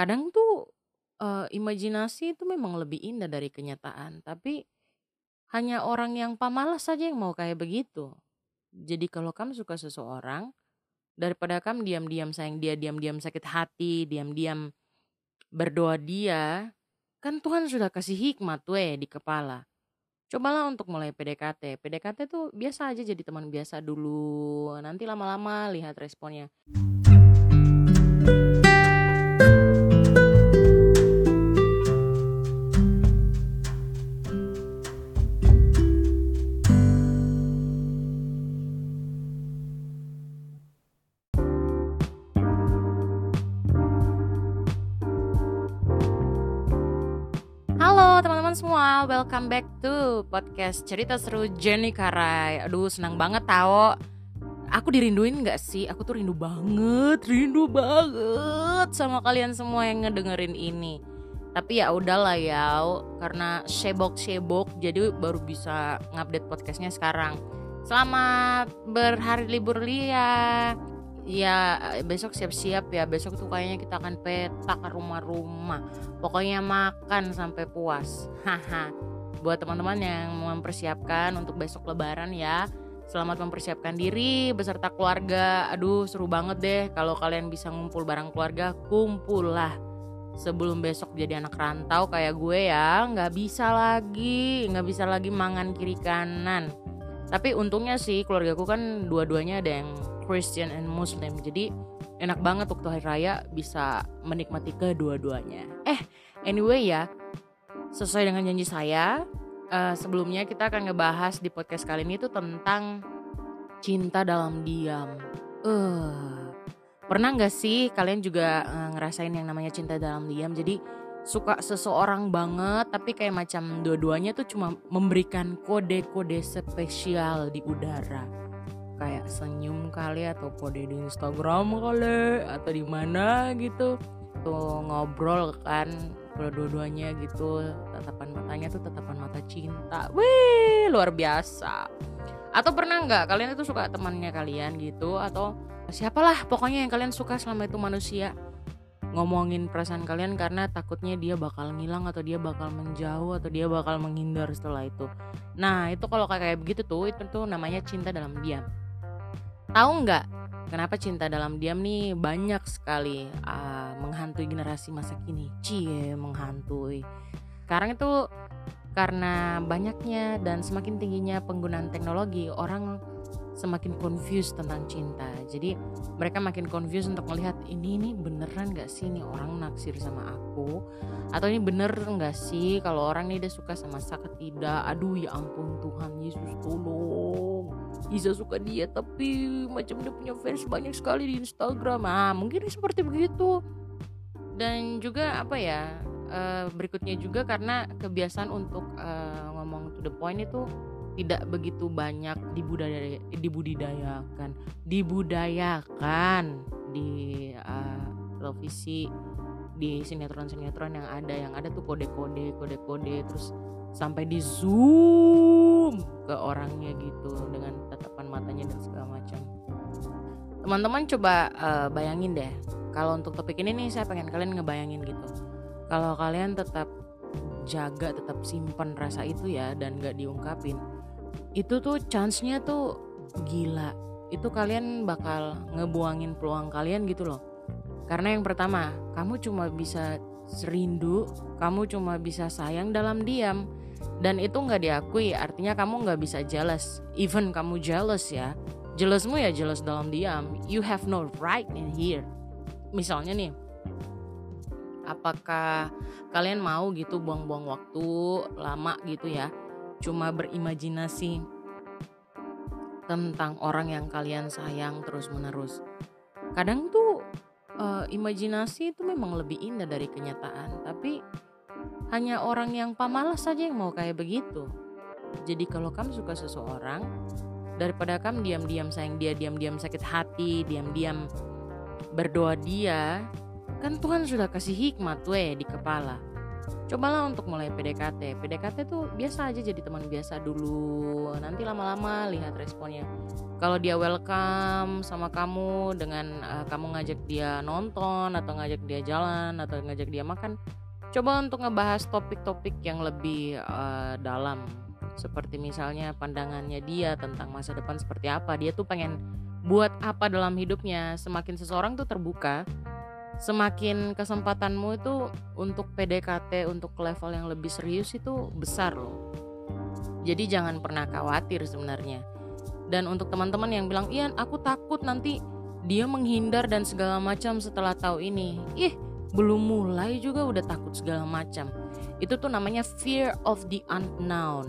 Kadang tuh, eee, imajinasi itu memang lebih indah dari kenyataan, tapi hanya orang yang pamalas saja yang mau kayak begitu. Jadi kalau kamu suka seseorang, daripada kamu diam-diam sayang dia, diam-diam sakit hati, diam-diam berdoa dia, kan Tuhan sudah kasih hikmat weh di kepala. Cobalah untuk mulai PDKT. PDKT tuh biasa aja jadi teman biasa dulu. Nanti lama-lama lihat responnya. Teman-teman semua, welcome back to podcast cerita seru Jenny Karai. Aduh senang banget tau. Aku dirinduin gak sih? Aku tuh rindu banget, rindu banget sama kalian semua yang ngedengerin ini. Tapi ya udahlah ya, karena sibuk-sibuk jadi baru bisa ngupdate podcastnya sekarang. Selamat berhari libur Lia. Ya besok siap-siap ya. Besok tuh kayaknya kita akan peta ke rumah-rumah. Pokoknya makan sampai puas. Haha. Buat teman-teman yang mempersiapkan untuk besok lebaran ya Selamat mempersiapkan diri beserta keluarga. Aduh seru banget deh Kalau kalian bisa ngumpul bareng keluarga. Kumpul lah Sebelum besok jadi anak rantau kayak gue ya nggak bisa lagi nggak bisa lagi mangan kiri kanan. Tapi untungnya sih keluargaku kan dua-duanya ada yang Christian and Muslim. Jadi enak banget waktu hari raya bisa menikmati kedua-duanya. Eh, anyway ya, sesuai dengan janji saya, uh, sebelumnya kita akan ngebahas di podcast kali ini tuh tentang cinta dalam diam. Uh, pernah nggak sih kalian juga uh, ngerasain yang namanya cinta dalam diam? Jadi suka seseorang banget tapi kayak macam dua-duanya tuh cuma memberikan kode-kode spesial di udara kayak senyum kali atau kode di Instagram kali atau di mana gitu. Tuh ngobrol kan kalau dua-duanya gitu. Tatapan matanya tuh tatapan mata cinta. Wih luar biasa. Atau pernah nggak kalian itu suka temannya kalian gitu? Atau siapalah pokoknya yang kalian suka selama itu manusia? Ngomongin perasaan kalian karena takutnya dia bakal ngilang atau dia bakal menjauh atau dia bakal menghindar setelah itu. Nah itu kalau kayak begitu tuh itu tuh namanya cinta dalam diam. Tahu nggak kenapa cinta dalam diam nih banyak sekali uh, menghantui generasi masa kini? Cie menghantui. Sekarang itu karena banyaknya dan semakin tingginya penggunaan teknologi, orang semakin confused tentang cinta. Jadi mereka makin confused untuk melihat ini ini beneran gak sih nih orang naksir sama aku atau ini bener gak sih kalau orang nih dia suka sama saya tidak. Aduh ya ampun Tuhan Yesus tolong. Isa suka dia tapi macam dia punya fans banyak sekali di Instagram. Ah mungkin seperti begitu. Dan juga apa ya uh, berikutnya juga karena kebiasaan untuk uh, ngomong to the point itu tidak begitu banyak dibudaya, dibudidayakan dibudayakan di uh, televisi di sinetron-sinetron yang ada yang ada tuh kode-kode kode-kode terus sampai di zoom ke orangnya gitu dengan tatapan matanya dan segala macam. Teman-teman coba uh, bayangin deh kalau untuk topik ini nih saya pengen kalian ngebayangin gitu. Kalau kalian tetap jaga tetap simpan rasa itu ya dan gak diungkapin itu tuh chance-nya tuh gila. Itu kalian bakal ngebuangin peluang kalian gitu loh karena yang pertama kamu cuma bisa serindu kamu cuma bisa sayang dalam diam. Dan itu nggak diakui artinya kamu nggak bisa jealous. Even kamu jealous ya jealousmu ya jealous dalam diam. You have no right in here. Misalnya nih apakah kalian mau gitu buang-buang waktu lama gitu ya? Cuma berimajinasi tentang orang yang kalian sayang terus-menerus. Kadang tuh uh, imajinasi itu memang lebih indah dari kenyataan, tapi hanya orang yang pamalas saja yang mau kayak begitu. Jadi kalau kamu suka seseorang, daripada kamu diam-diam sayang dia, diam-diam sakit hati, diam-diam berdoa dia, kan Tuhan sudah kasih hikmat weh di kepala. Cobalah untuk mulai PDKT PDKT tuh biasa aja jadi teman biasa dulu. Nanti lama-lama lihat responnya. Kalau dia welcome sama kamu dengan uh, kamu ngajak dia nonton atau ngajak dia jalan atau ngajak dia makan coba untuk ngebahas topik-topik yang lebih uh, dalam. Seperti misalnya pandangannya dia tentang masa depan seperti apa. Dia tuh pengen buat apa dalam hidupnya. Semakin seseorang tuh terbuka semakin kesempatanmu itu untuk PDKT untuk level yang lebih serius itu besar loh. Jadi jangan pernah khawatir sebenarnya. Dan untuk teman-teman yang bilang, "Iya, aku takut nanti dia menghindar dan segala macam setelah tahu ini." Ih, belum mulai juga udah takut segala macam. Itu tuh namanya fear of the unknown.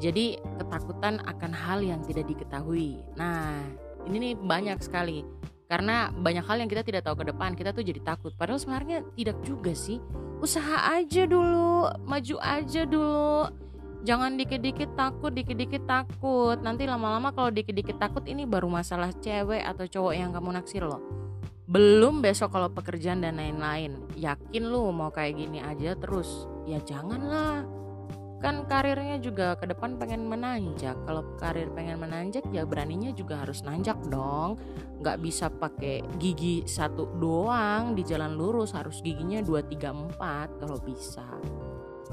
Jadi ketakutan akan hal yang tidak diketahui. Nah, ini nih banyak sekali karena banyak hal yang kita tidak tahu ke depan kita tuh jadi takut. Padahal sebenarnya tidak juga sih. Usaha aja dulu maju aja dulu. Jangan dikit-dikit takut dikit-dikit takut. Nanti lama-lama kalau dikit-dikit takut ini baru masalah cewek atau cowok yang kamu naksir loh. Belum besok kalau pekerjaan dan lain-lain. Yakin lu mau kayak gini aja terus? Ya janganlah kan karirnya juga ke depan pengen menanjak. Kalau karir pengen menanjak ya beraninya juga harus nanjak dong. Nggak bisa pakai gigi satu doang di jalan lurus. Harus giginya dua tiga empat kalau bisa.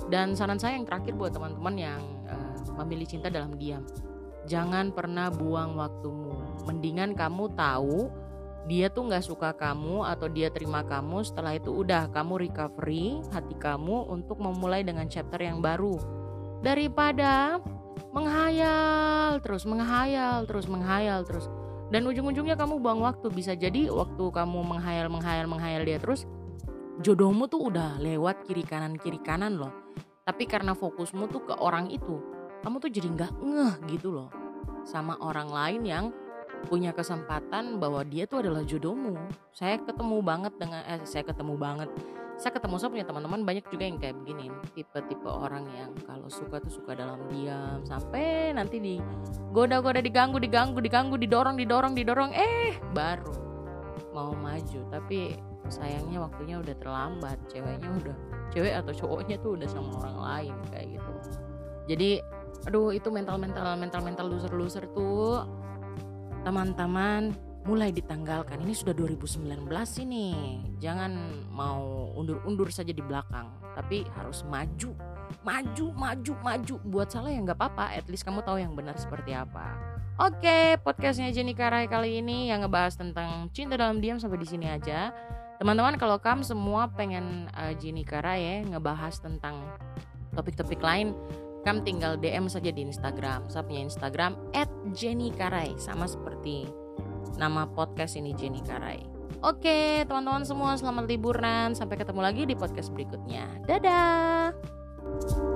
Dan saran saya yang terakhir buat teman-teman yang uh, memilih cinta dalam diam. Jangan pernah buang waktumu. Mendingan kamu tahu dia tuh nggak suka kamu atau dia terima kamu setelah itu udah kamu recovery hati kamu untuk memulai dengan chapter yang baru. Daripada menghayal terus menghayal terus menghayal terus. Dan ujung-ujungnya kamu buang waktu. Bisa jadi waktu kamu menghayal menghayal menghayal dia terus jodohmu tuh udah lewat kiri kanan kiri kanan loh. Tapi karena fokusmu tuh ke orang itu kamu tuh jadi nggak ngeh gitu loh sama orang lain yang punya kesempatan bahwa dia tuh adalah jodohmu. Saya ketemu banget dengan eh saya ketemu banget. Saya ketemu saya punya teman-teman banyak juga yang kayak begini, tipe-tipe orang yang kalau suka tuh suka dalam diam sampai nanti di goda-goda diganggu, diganggu, diganggu, didorong, didorong, didorong, eh baru mau maju. Tapi sayangnya waktunya udah terlambat, ceweknya udah cewek atau cowoknya tuh udah sama orang lain kayak gitu. Jadi aduh itu mental mental mental mental loser loser tuh teman-teman mulai ditanggalkan. Ini sudah 2019 ini. Jangan mau undur-undur saja di belakang tapi harus maju. Maju maju maju. Buat salah ya nggak apa-apa. At least kamu tahu yang benar seperti apa. Oke podcastnya Jenny Karai kali ini yang ngebahas tentang cinta dalam diam sampai di sini aja. Teman-teman kalau kamu semua pengen uh, Jenny Karai ya ngebahas tentang topik-topik lain kamu tinggal DM saja di Instagram. Saya punya Instagram @jenny_karai sama seperti nama podcast ini Jenny Karai. Oke, teman-teman semua selamat liburan. Sampai ketemu lagi di podcast berikutnya. Dadah.